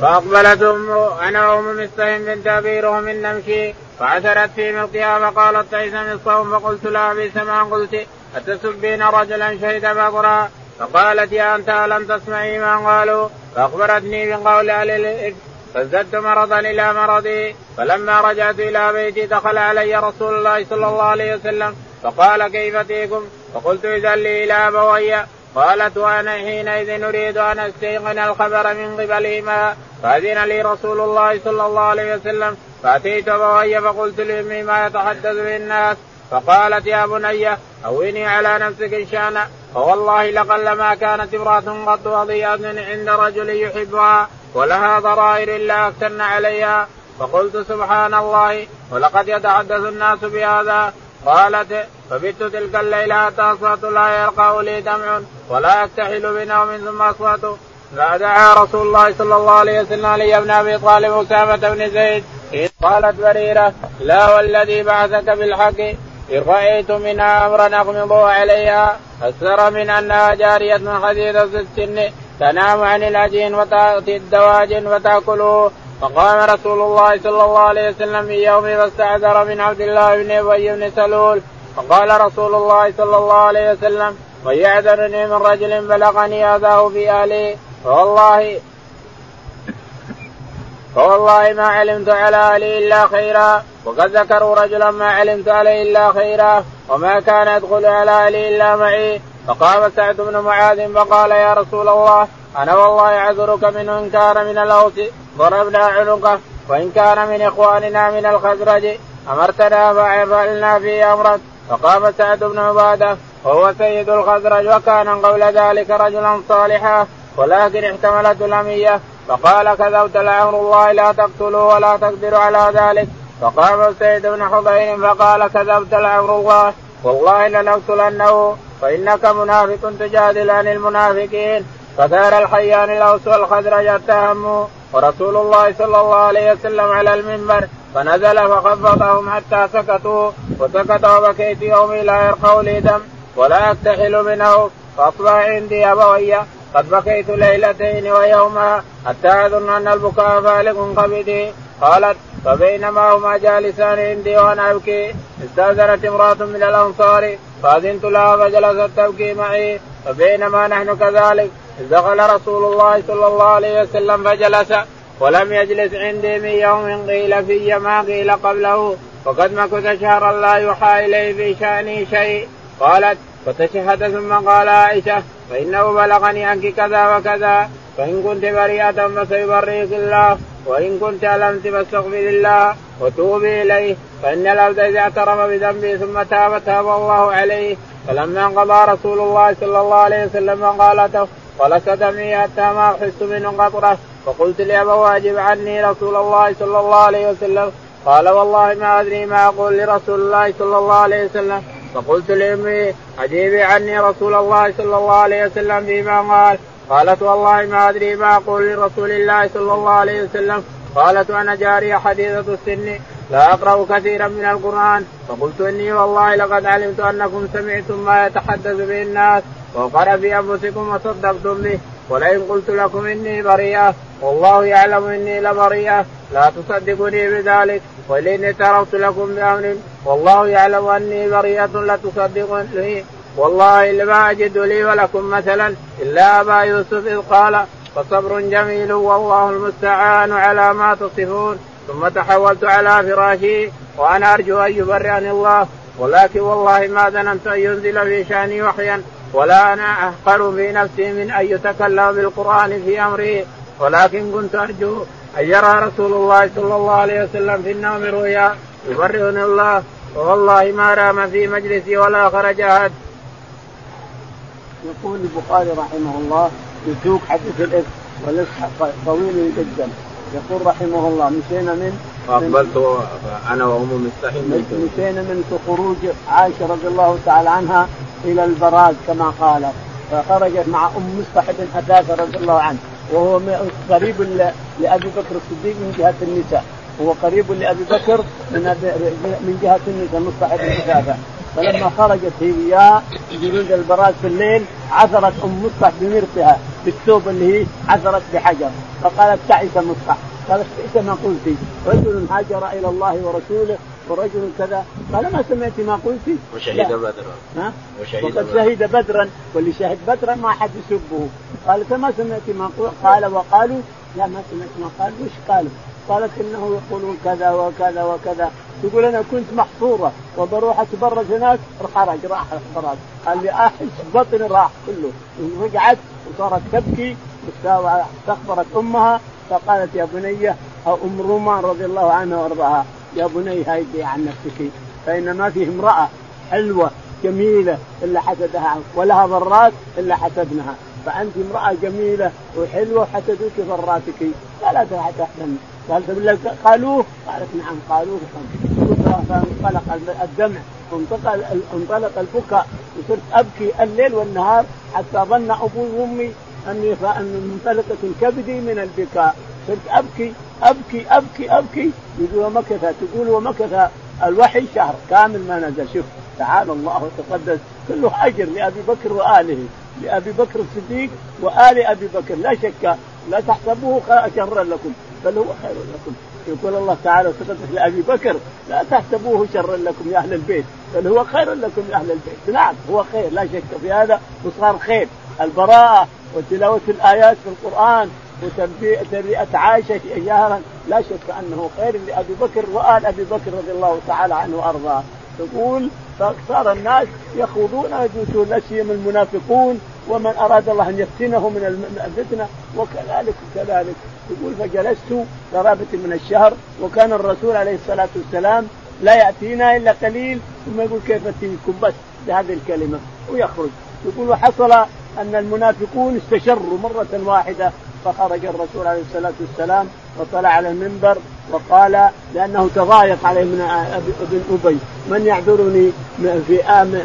فاقبلت ام أنا ام مستهم بنت ابي رهم نمشي فعثرت في ملقها فقالت تعيس من الصوم فقلت لها بئس ما قلت. أتسبين رجلا شهد بدرا فقالت يا أنت ألم تسمعي ما قالوا فأخبرتني بقول أهل الافك فازددت مرضا إلى مرضي. فلما رجعت إلى بيتي دخل علي رسول الله صلى الله عليه وسلم. فقال كيف فيكم؟ فقلت اذا لي إلى أبوي قالت وأنا حينئذ أريد أن أستيقن الخبر من قبلهما. فأذن لي رسول الله صلى الله عليه وسلم. فأتيت أبوي فقلت لأمي ما يتحدث به الناس. فقالت يا بني هوني على نفسك إن شانا فوالله لقلما كانت امرأة قد وضيئة عند رجل يحبها ولها ضرائر إلا أكثرن عليها. فقلت سبحان الله ولقد يتحدث الناس بهذا. قالت فبت تلك الليلة حتى أصبحت لا يلقى لي دمع ولا يكتحل بنوم ثم أصبحت. فدعا رسول الله صلى الله عليه وسلم علي بن أبي طالب أسامة بن زيد. إذ قالت بريرة لا والذي بعثك بالحق؟ إن رأيت منها أمرا أغمضوا عليها. أكثر من أنها جارية حديثة السن. تنام عن العجين وتأتي الدواجن وتأكله. فقام رسول الله صلى الله عليه وسلم في يوم فاستعذر من عبد الله بن أبي بن سلول. فقال رسول الله صلى الله عليه وسلم ويعذرني من رجل بلغني أذاه في أهلي فوالله فوالله ما علمت على أهلي إلا خيرا وقد ذكروا رجلا ما علمت عليه إلا خيرا وما كان يدخل على أهلي إلا معي. فقام سعد بن معاذ فقال يا رسول الله أنا والله أعذرك منه إن كان من الأوس ضربنا عنقه وإن كان من إخواننا من الخزرج أمرتنا فعلنا فيه امرا فقام سعد بن عبادة وهو سيد الخزرج وكان قبل ذلك رجلا صالحا ولكن احتملته الأمية. فقال كذبت لأمر الله لا تقتلوا ولا تقدروا على ذلك. فقام سيد بن حضير فقال كذبت لأمر الله. والله لنقتلنه فإنك منافق تجادل عن المنافقين. فثار الحيان الأوس والخزرج اتهموا ورسول الله صلى الله عليه وسلم على المنبر فنزل فخفضهم حتى سكتوا وسكت وبكيت يومي لا يرقوا لي دم ولا يكتحل منه فأصبح عندي أبوي. قد بكيت ليلتين ويوما حتى أظن أن البكاء فالق قبدي قالت فبينما هما جالسان عندي وأنا أبكي استأذنت امرأة من الأنصار فأذنت لها فجلست تبكي معي فبينما نحن كذلك دخل رسول الله صلى الله عليه وسلم فجلس ولم يجلس عندي من يوم قيل في ما قيل قبله. وقد مكث شهرا لا يوحى إليه في شاني شيء. قالت فتشهد ثم قال عائشة فإنه بلغني عنك كذا وكذا. فإن كنت بريئة فسيبرئك الله. وإن كنت ألمت فاستغفر الله وتوبي إليه. فإن العبد إذا اعترف بذنبه ثم تاب تاب الله عليه. فلما انقضى رسول الله صلى الله عليه وسلم قالته ولست دمي حتى ما أحس منه قطرة. فقلت لأبا واجب عني رسول الله صلى الله عليه وسلم. قال والله ما أدري ما أقول لرسول الله صلى الله عليه وسلم. فقلت لأمي اجيبي عني رسول الله صلى الله عليه وسلم بما قال. قالت والله ما أدري ما أقول لرسول الله صلى الله عليه وسلم. قالت أنا جارية حديثة السن. لا أقرأ كثيرا من القرآن. فقلت إني والله لقد علمت أنكم سمعتم ما يتحدث به الناس وقرأ في أنفسكم وصدقتم به. ولئن قلت لكم إني بريئة والله يعلم إني لبريئة. لا تصدقني بذلك ولئن اعترفت لكم بأمر والله يعلم أني بريئة لتصدقني والله لما أجد لي ولكم مثلا إلا أبا يوسف إذ قال فصبر جميل والله المستعان على ما تصفون. ثم تحولت على فراشي وأنا أرجو أن يبرئني الله ولكن والله ما ظننت أن ينزل في شأني وحيا ولا أنا أحقر في نفسي من أن يتكلم بالقرآن في أمري ولكن كنت أرجو أن يرى رسول الله صلى الله عليه وسلم في النوم رؤيا يبرئني الله والله ما رام في مجلسي ولا خرج أحد. يقول البخاري رحمه الله يسوق حديث الإفك والإفك طويل جدا يقول رحمه الله مشينا من فاقبلت أنا وأم مستحيل مشينا من خروج عائشة رضي الله تعالى عنها إلى البراز كما قالت فخرجت مع أم مصطح بن حذافة رضي الله عنه وهو قريب لأبي بكر الصديق من جهة النساء هو قريب لأبي بكر من من جهة النساء مصطح بن حذافة. فلما خرجت هي وياه جنود البراز في الليل عثرت أم مصطح بمرطها بالثوب اللي هي عثرت بحجر. فقالت تعس مصطح قالت بئس ما قلت رجل هاجر إلى الله ورسوله ورجل كذا. قال ما سمعت ما قلت وشهد بدرا. ها؟ وشهد وقد شهد بدرا. واللي شهد بدرا ما حد يسبه. قال فما سمعت ما قلت قال وقالوا لا ما سمعت ما قال وش قالوا؟ قالت إنه يقولون كذا وكذا وكذا. تقول أنا كنت محصوره وبروح اتبرج هناك خرج راح البراز قال لي احس بطني راح كله رجعت وصارت تبكي واستغفرت امها فقالت يا بني ام رومان رضي الله عنها وارضاها يا بني هيدي عن نفسك فان ما فيه امراه حلوة جميله الا حسدها ولها ضرات الا حسدنها فانت امراه جميله وحلوه حسدوك ضراتك فلا تحزن قال قالوه؟ قالت نعم قالوه. فانطلق الدمع انطلق انطلق البكاء. وصرت أبكي الليل والنهار حتى ظن أبوي وأمي أني أن منطلقه كبدي من البكاء. صرت أبكي أبكي أبكي أبكي. يقول ومكث تقول ومكث الوحي شهر كامل ما نزل. شوف تعالى الله وتقدس كله أجر لأبي بكر وآله لأبي بكر الصديق وآل أبي بكر. لا شك لا تحسبوه شرا لكم. بل هو خير لكم. يقول الله تعالى وتقدس لأبي بكر لا تحسبوه شرا لكم يا أهل البيت بل هو خير لكم يا أهل البيت. نعم هو خير لا شك في هذا وصار خير. البراءة وتلاوة الآيات في القرآن وتبرئه عائشة جهرا لا شك أنه خير لأبي بكر وآل أبي بكر رضي الله تعالى عنه وأرضاه. تقول فصار الناس يخوضون ويجوسون لا سيما المنافقون ومن أراد الله أن يفتنه من الفتنة وكذلك وكذلك يقول فجلست قرابه من الشهر وكان الرسول عليه الصلاة والسلام لا يأتينا إلا قليل. ثم يقول كيف أتيكم؟ بس بهذه الكلمة. ويخرج. يقول وحصل أن المنافقون استشروا مرة واحدة فخرج الرسول عليه الصلاة والسلام وطلع على المنبر وقال لأنه تضايق عليه من ابن أبي. من يعذرني في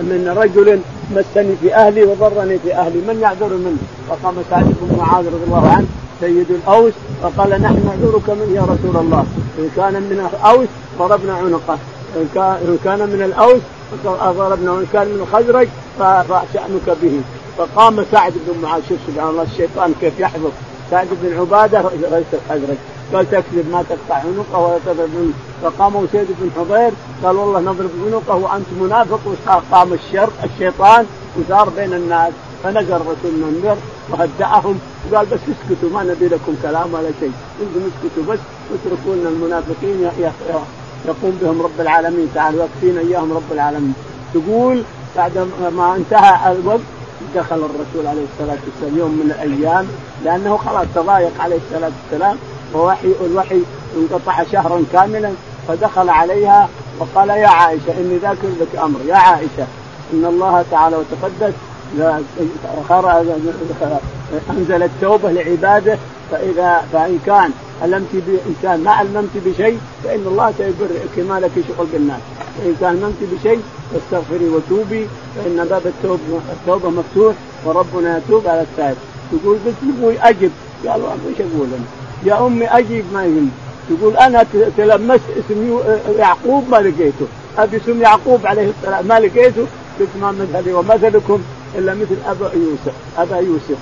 من رجل مسني في أهلي وضرني في أهلي؟ من يعذر منه؟ فقام سعد بن معاذ رضي الله عنه سيد الأوس وقال نحن نعذرك منه يا رسول الله. إن كان من الأوس ضربنا عنقه. إن كان من الأوس ضربنا وان كان من الخزرج فشأنك به. فقام سعد بن معاذ. شوف سبحان الله الشيطان كيف يحفظ سعد بن عبادة رئيس الحجرج قال تكذب ما تقطع عنقه ولا تضرب عنقه فقام سيد بن حضير. قال والله نضرب عنقه وأنت منافق وقام الشر الشيطان وصار بين الناس. فنزل الرسول المنبر وهدأهم. وقال بس اسكتوا ما نبي لكم كلام ولا شيء. أنتم اسكتوا بس اتركوا لنا المنافقين يقوم بهم رب العالمين. تعالى ويكفينا إياهم رب العالمين. تقول بعد ما انتهى الوقت دخل الرسول عليه الصلاة والسلام يوم من الأيام لأنه خلاص تضايق عليه الصلاة والسلام ووحي الوحي انقطع شهرا كاملا فدخل عليها وقال يا عائشة إني ذاكر لك أمر. يا عائشة إن الله تعالى وتقدس أنزل التوبة لعباده فاذا فإن كان الممت بانسان ما الممت بشيء فإن الله سيبرئك ما لك شغل بالناس. وإن كان الممت بشيء فاستغفري وتوبي فإن باب التوبه التوبة مفتوح وربنا يتوب على التائب يقول قلت أبوي اجب قالوا إيش أقول أنا؟ يا أمي أجيب ما يهم. تقول أنا تلمست اسم يعقوب ما لقيته. أبي اسم يعقوب عليه السلام. ما لقيته؟ قلت ما مذهبي ومثلكم إلا مثل أبا يوسف. أبا يوسف.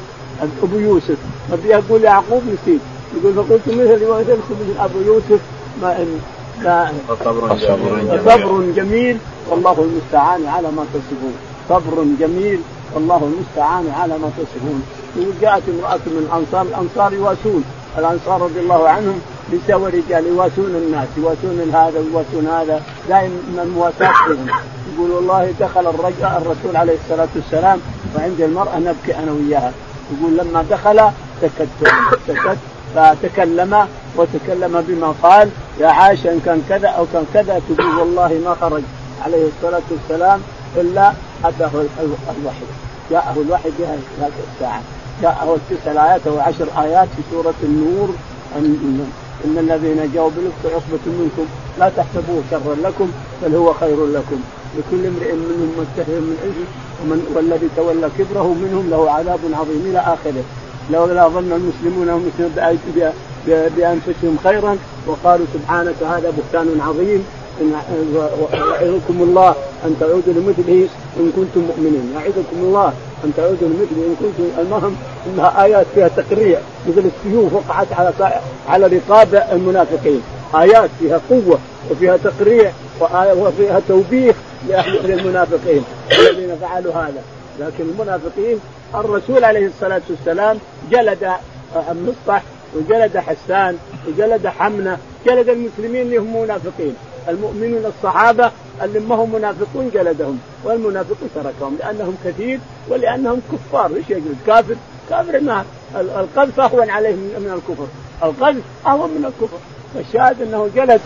أبو يوسف. أبي أقول يعقوب نسيت. يقول فقلت مثلي ومثلكم مثل أبو يوسف. ما إن لا صبر جميل. صبر جميل. والله المستعان على ما تصفون. صبر جميل. والله المستعان على ما تصفون. يقول جاءت امرأة من الأنصار الأنصار يواسون. الأنصار رضي الله عنهم نساء ورجال يواسون الناس يواسون هذا ويواسون هذا. دائما المواساة فيهم. يقول والله دخل الرجل الرسول عليه الصلاة والسلام وعند المرأة نبكي أنا وياها. يقول لما دخل سكت سكت فتكلم وتكلم بما قال. يا عائشة إن كان كذا أو كان كذا تقول والله ما خرج عليه الصلاة والسلام إلا أتاه الوحي. جاءه الوحي في هذه الساعة. جاءه التسع ايات أو عشر آيات في سورة النور. ان الذين جاءوا بالإفك عصبة منكم لا تحسبوه شرا لكم بل هو خير لكم. لكل امرئ منهم متهم من أجل ومن والذي تولى كبره منهم له عذاب عظيم إلى آخره. لولا ظن المسلمون هم بأنفسهم خيرا وقالوا سبحانك هذا بهتان عظيم. إن يعظكم الله أن تعودوا لمثله إن كنتم مؤمنين. يعظكم الله ان تعودوا لمثله إن كنتم المهم إنها آيات فيها تقريع مثل السيوف وقعت على على رقاب المنافقين. آيات فيها قوة وفيها تقريع وفيها توبيخ للمنافقين الذين فعلوا هذا. لكن المنافقين الرسول عليه الصلاة والسلام جلد مصطح وجلد حسان وجلد حمنة جلد المسلمين اللي هم منافقين. المؤمنون الصحابة اللي ما هم منافقون جلدهم والمنافقون تركهم لأنهم كثير ولأنهم كفار. إيش يجلد كافر؟ الكافر ما القذف اهون عليه من الكفر. القذف أهون من الكفر. فالشاهد إنه جلد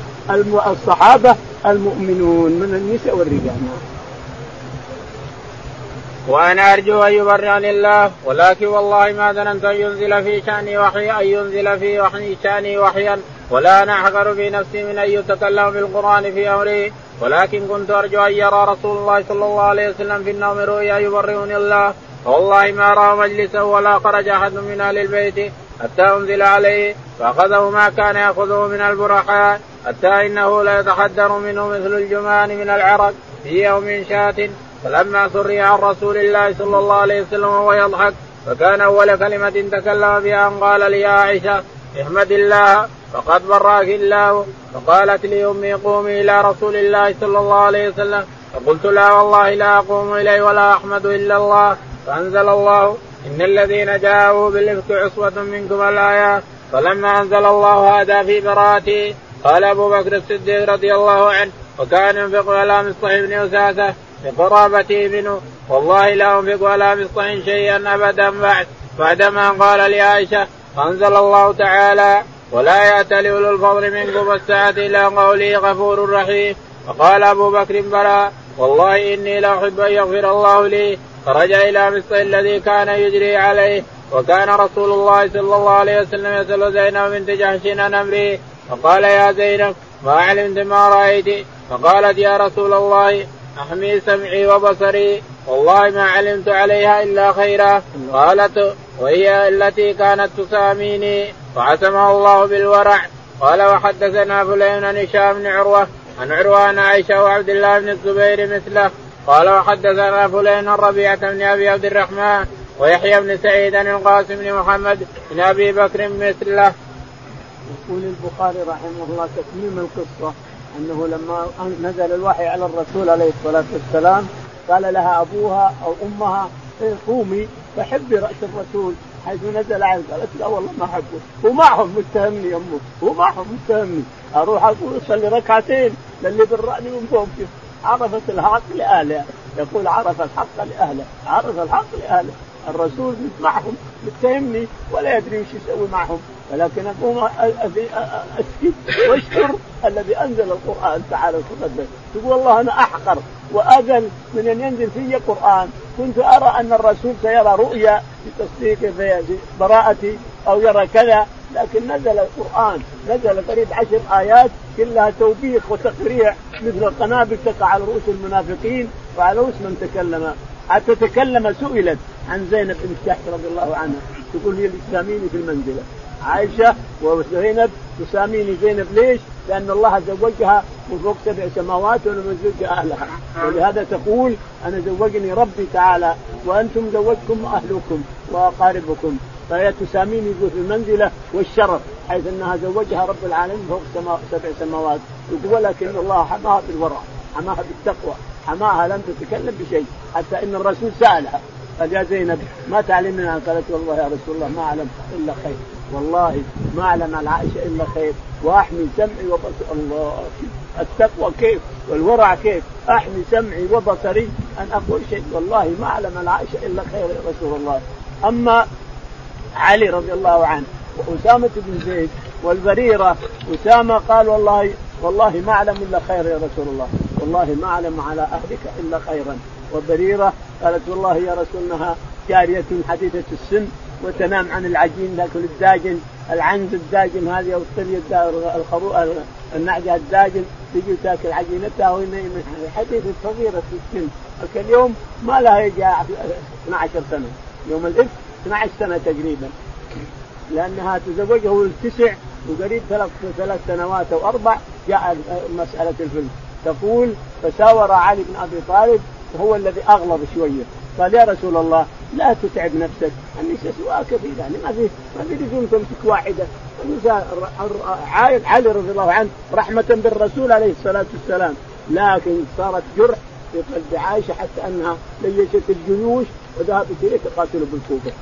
الصحابة المؤمنون من النساء والرجال. وأنا أرجو أن يبرئني الله ولكن والله ما ظننت أن ينزل في شأني وحي أن ينزل في وحي شأني وحيا. ولا أنا احقر في نفسي من أن يتكلم بالقران في أمري. ولكن كنت أرجو أن يرى رسول الله صلى الله عليه وسلم في النوم رؤيا يبرئني الله. والله ما رأى مجلسا ولا خرج أحد من أهل البيت حتى أنزل عليه. فأخذه ما كان يأخذه من البرحاء حتى إنه لا يتحدر منه مثل الجمان من العرق في يوم شاة. فلما سري عن رسول الله صلى الله عليه وسلم وهو يضحك فكان أول كلمة تكلم بها أن قال لي يا عائشة احمد الله فقد براك الله. فقالت لي أمي قومي إلى رسول الله صلى الله عليه وسلم. فقلت لا والله لا أقوم إليه ولا أحمد إلا الله. فأنزل الله إن الذين جاءوا بالإفك عصبه منكم الايات فلما أنزل الله هذا في براءته قال أبو بكر الصديق رضي الله عنه وكان ينفق على مصطفى بن أساسة. بقرابته منه. والله لا انفق ولا مصطح شيئا أبدا بعد. بعدما قال لعائشة أنزل الله تعالى ولا يأتي اولو الفضل منكم والسعه إلى قوله غفور رحيم. فقال أبو بكر بلى والله إني لاحب أن يغفر الله لي. فرجع إلى مصطح الذي كان يجري عليه وكان رسول الله صلى الله عليه وسلم يسأل زينب بنت جحش عن امره فقال يا زينب ما علمت ما رأيت. فقالت يا رسول الله احمي سمعي وبصري. والله ما علمت عليها إلا خيرا. قالت وهي التي كانت تساميني. فعتمه الله بالورع. قال وحدثنا فلان عن هشام بن عروة. عن عروة عن عائشة وعبد الله بن الزبير مثله. قال وحدثنا فلان ربيعه بن أبي عبد الرحمن ويحيى بن سعيد عن القاسم بن محمد بن أبي بكر مثله. يقول البخاري رحمه الله تكميم القصة. أنه لما نزل الوحي على الرسول عليه الصلاة والسلام قال لها أبوها أو أمها إيه قومي فحبي رأس الرسول؟ حيث نزل عليه قالت لا والله ما أحبه. ومعهم متهمني امه ومعهم متهمني. أروح أقول أصلي ركعتين للي بالرأني من فوق عرفت الحق لأهلها. يقول عرف الحق لاهله عرف الحق لاهله الرسول معهم متهمني ولا يدري وش يسوي معهم. ولكن أقوم اسكت واشكر الذي أنزل القرآن تعالى وتقدم. تقول والله أنا أحقر وأذل من أن ينزل في قران كنت أرى أن الرسول سيرى رؤيا بتصديق في براءتي أو يرى كذا لكن نزل القرآن. نزل قريب عشر آيات كلها توبيخ وتقريع مثل القنابل تقع على رؤوس المنافقين وعلى رؤوس من تكلم. حتى تكلم سئلت عن زينب بنت رضي الله عنها. تقول هي تساميني في المنزلة. عائشة وزينب تساميني زينب ليش؟ لأن الله زوجها من فوق سبع سماوات ولم يزوج أهلها. ولهذا تقول أنا زوجني ربي تعالى وأنتم زوجكم أهلكم وأقاربكم. فهي تساميني في المنزلة والشرف حيث أنها زوجها رب العالمين فوق سبع سماوات. يقول ولكن الله حماها بالورع حماها بالتقوى. حماها لم تتكلم بشيء حتى إن الرسول سألها قال يا زينب ما تعلمنا؟ قالت والله يا رسول الله ما أعلم إلا خير. والله ما أعلم عن عائشه إلا خير. وأحمي سمعي وبصري. الله التقوى كيف؟ والورع كيف؟ أحمي سمعي وبصري أن أقول شيء. والله ما أعلم عن عائشه إلا خير يا رسول الله. أما علي رضي الله عنه وأسامة بن زيد والبريرة أسامة قال والله والله ما أعلم إلا خير يا رسول الله. والله ما أعلم على أهلك إلا خيرا. وبريره قالت والله يا رسول إنها جارية حديثه السن وتنام عن العجين تاكل الداجن العنز الداجن هذه أو الطريه النعجة الداجن تجي تاكل عجينتها وهي حديثه صغيرة في السن اليوم ما لها يجي 12 سنة. يوم الإف 12 سنة تقريبا. لأنها تزوجه التسع وقريب ثلاث ثلاث سنوات أو أربع جاء مسألة الفلس تقول فساور علي بن أبي طالب وهو الذي أغلظ شوية. قال يا رسول الله لا تتعب نفسك. النساء سواء كثير يعني ما في ما في لزوم تمسك واحدة. النساء علي رضي الله عنه رحمة بالرسول عليه الصلاة والسلام. لكن صارت جرح في قلب عائشة حتى أنها ليشت الجيوش وذهبت إليه تقاتل بالكوفة.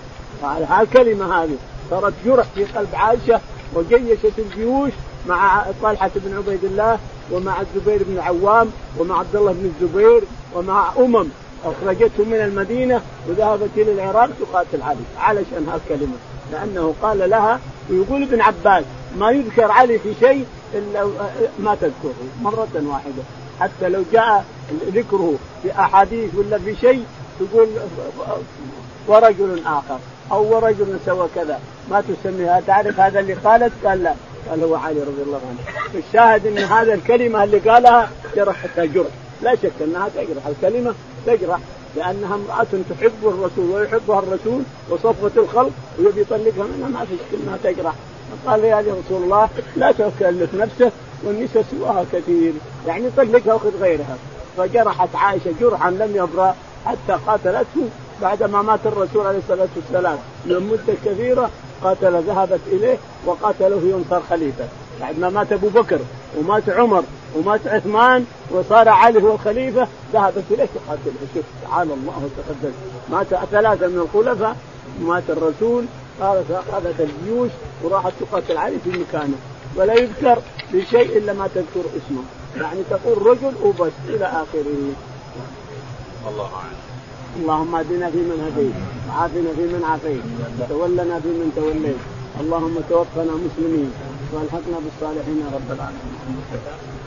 هالكلمه هذه. صارت جرح في قلب عائشة وجيشت الجيوش مع طلحة بن عبيد الله ومع الزبير بن العوام ومع عبد الله بن الزبير ومع أمم أخرجته من المدينة وذهبت إلى العراق تقاتل علي علشان هالكلمة. لأنه قال لها ويقول ابن عباس ما يذكر علي في شيء إلا ما تذكره مرة واحدة. حتى لو جاء ذكره في أحاديث ولا في شيء تقول ورجل آخر أو ورجل سوى كذا. ما تسميها تعرف هذا اللي قالت؟ قال لا. قال هو علي رضي الله عنه. الشاهد إن هذا الكلمة اللي قالها جرحتها جرح. لا شك أنها تجرح. الكلمة تجرح لأنها امرأة تحب الرسول ويحبها الرسول وصفوة الخلق ويبي يطلقها منها. ما في أنها تجرح. قال يا رسول الله لا تكلف نفسه والنساء سواها كثير. يعني طلقها وخذ غيرها. فجرحت عائشة جرحا لم يبرأ حتى قاتلته. بعدما مات الرسول عليه الصلاة والسلام. من مدة كثيره قاتل ذهبت إليه وقاتله يوم صار خليفة. بعد ما مات أبو بكر ومات عمر ومات عثمان وصار علي هو الخليفه ذهبت إليه تقاتله شوف تعالى الله وتقدس مات ثلاثة من الخلفاء. مات الرسول قالت اخذت الجيوش وراحت تقاتل علي في مكانه. ولا يذكر بشيء إلا ما تذكر اسمه. يعني تقول رجل وبس إلى آخره. الله أعلم. اللهم اهدنا فيمن هديت وعافنا فيمن عافيت وتولنا فيمن توليت اللهم توفنا مسلمين والحقنا بالصالحين يا رب العالمين